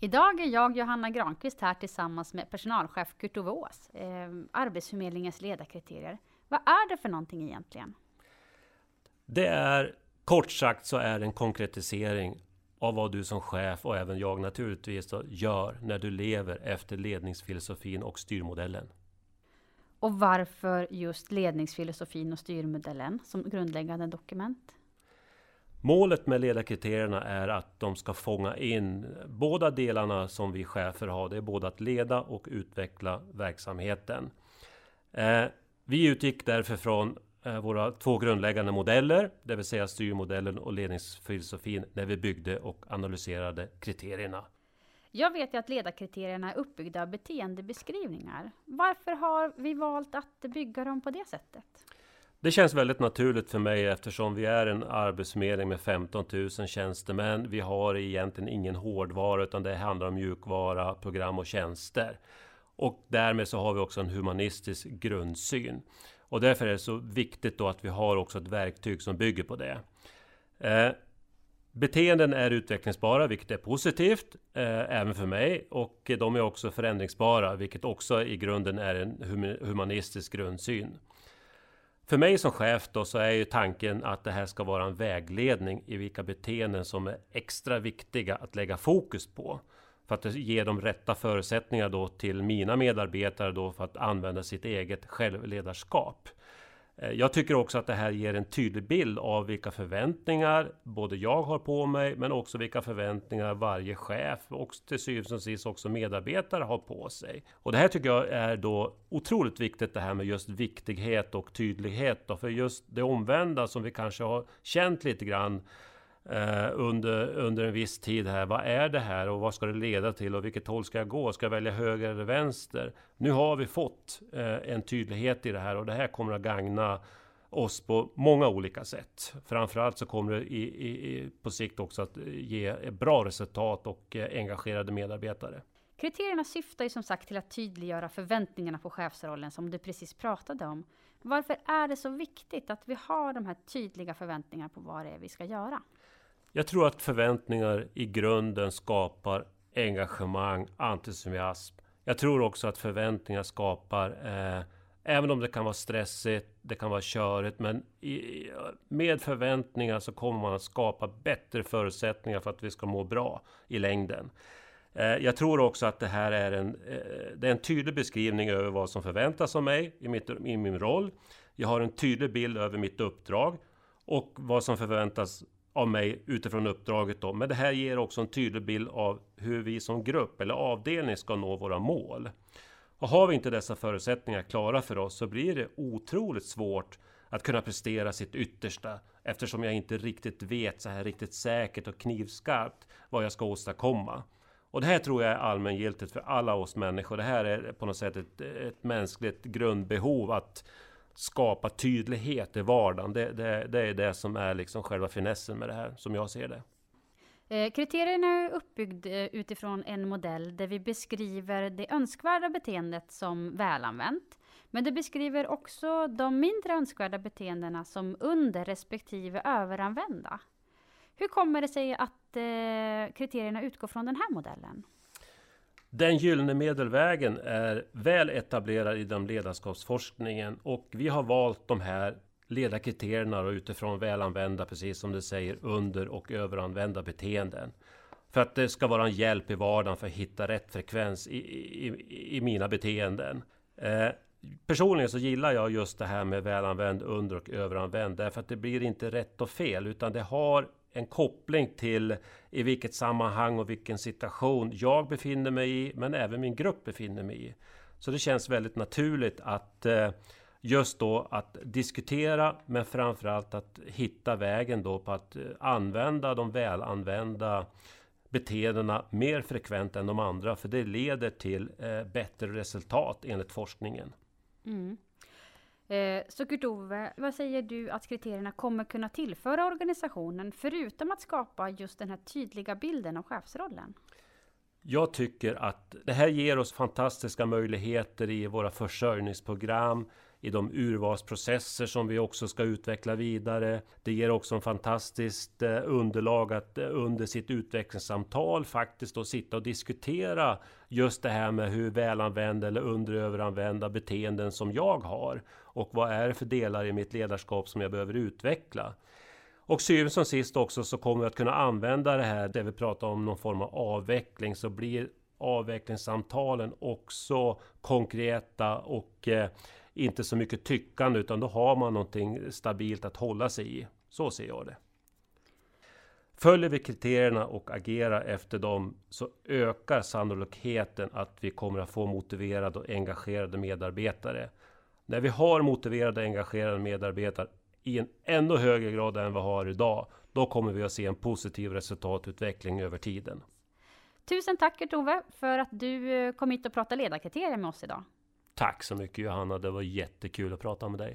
Idag är jag, Johanna Granqvist, här tillsammans med personalchef Kurt Ove Ås, eh, Arbetsförmedlingens ledarkriterier. Vad är det för någonting egentligen? Det är kort sagt så är det en konkretisering av vad du som chef och även jag naturligtvis gör när du lever efter ledningsfilosofin och styrmodellen. Och varför just ledningsfilosofin och styrmodellen som grundläggande dokument? Målet med ledarkriterierna är att de ska fånga in båda delarna som vi chefer har. Det är både att leda och utveckla verksamheten. Eh, vi utgick därför från eh, våra två grundläggande modeller, det vill säga styrmodellen och ledningsfilosofin, när vi byggde och analyserade kriterierna. Jag vet ju att ledarkriterierna är uppbyggda av beteendebeskrivningar. Varför har vi valt att bygga dem på det sättet? Det känns väldigt naturligt för mig eftersom vi är en arbetsförmedling med 15 000 tjänstemän. Vi har egentligen ingen hårdvara utan det handlar om mjukvara, program och tjänster. Och därmed så har vi också en humanistisk grundsyn. Och därför är det så viktigt då att vi har också ett verktyg som bygger på det. Eh, beteenden är utvecklingsbara, vilket är positivt, eh, även för mig. Och de är också förändringsbara, vilket också i grunden är en humanistisk grundsyn. För mig som chef då så är ju tanken att det här ska vara en vägledning i vilka beteenden som är extra viktiga att lägga fokus på. För att ge de rätta förutsättningar då till mina medarbetare då för att använda sitt eget självledarskap. Eh, jag tycker också att det här ger en tydlig bild av vilka förväntningar både jag har på mig men också vilka förväntningar varje chef och till syvende och sist också medarbetare har på sig. Och det här tycker jag är då otroligt viktigt det här med just viktighet och tydlighet då, för just det omvända som vi kanske har känt lite grann eh, under, under en viss tid här. Vad är det här och vad ska det leda till och vilket håll ska jag gå? Ska jag välja höger eller vänster? Nu har vi fått eh, en tydlighet i det här och det här kommer att gagna oss på många olika sätt. Framförallt så kommer det i, i, på sikt också att ge bra resultat och eh, engagerade medarbetare. Kriterierna syftar ju som sagt till att tydliggöra förväntningarna på chefsrollen som du precis pratade om. Varför är det så viktigt att vi har de här tydliga förväntningarna på vad det är vi ska göra? Jag tror att förväntningar i grunden skapar engagemang, entusiasm. Jag tror också att förväntningar skapar, eh, även om det kan vara stressigt, det kan vara körigt, men i, med förväntningar så kommer man att skapa bättre förutsättningar för att vi ska må bra i längden. Eh, jag tror också att det här är en, eh, det är en tydlig beskrivning över vad som förväntas av mig i, mitt, i min roll. Jag har en tydlig bild över mitt uppdrag och vad som förväntas av mig utifrån uppdraget då. Men det här ger också en tydlig bild av hur vi som grupp eller avdelning ska nå våra mål. Och har vi inte dessa förutsättningar klara för oss så blir det otroligt svårt att kunna prestera sitt yttersta eftersom jag inte riktigt vet så här riktigt säkert och knivskarpt vad jag ska åstadkomma. Och det här tror jag är allmängiltigt för alla oss människor. Det här är på något sätt ett, ett mänskligt grundbehov att skapa tydlighet i vardagen. Det, det, det, är det som är liksom själva finessen med det här, som jag ser det. Eh, kriterierna är uppbyggda eh, utifrån en modell där vi beskriver det önskvärda beteendet som välanvänt. Men det beskriver också de mindre önskvärda beteendena som under respektive överanvända. Hur kommer det sig att eh, kriterierna utgår från den här modellen? Den gyllene medelvägen är väl etablerad inom ledarskapsforskningen och vi har valt de här ledarkriterierna utifrån välanvända, precis som det säger, under och överanvända beteenden. För att det ska vara en hjälp i vardagen för att hitta rätt frekvens i, i, i mina beteenden. Eh, personligen så gillar jag just det här med välanvänd, under och överanvänd. Därför att det blir inte rätt och fel, utan det har en koppling till i vilket sammanhang och vilken situation jag befinner mig i, men även min grupp befinner mig i. Så det känns väldigt naturligt att eh, just då att diskutera, men framförallt att hitta vägen då på att eh, använda de välanvända beteendena mer frekvent än de andra, för det leder till eh, bättre resultat enligt forskningen. Mm. Eh, så Kurt-Ove, vad säger du att kriterierna kommer kunna tillföra organisationen, förutom att skapa just den här tydliga bilden av chefsrollen? Jag tycker att det här ger oss fantastiska möjligheter i våra försörjningsprogram, i de urvalsprocesser som vi också ska utveckla vidare. Det ger också en fantastiskt eh, underlag att eh, under sitt utvecklingssamtal faktiskt då sitta och diskutera just det här med hur välanvända eller underöveranvända beteenden som jag har och vad är det för delar i mitt ledarskap som jag behöver utveckla. Och syvende som sist också så kommer vi att kunna använda det här där vi pratar om någon form av avveckling så blir avvecklingssamtalen också konkreta och eh, inte så mycket tyckande utan då har man någonting stabilt att hålla sig i. Så ser jag det. Följer vi kriterierna och agerar efter dem så ökar sannolikheten att vi kommer att få motiverade och engagerade medarbetare. När vi har motiverade och engagerade medarbetare i en ännu högre grad än vi har idag, då kommer vi att se en positiv resultatutveckling över tiden. Tusen tack Tove för att du eh, kom hit och pratade ledarkriterier med oss idag. Tack så mycket Johanna, det var jättekul att prata med dig.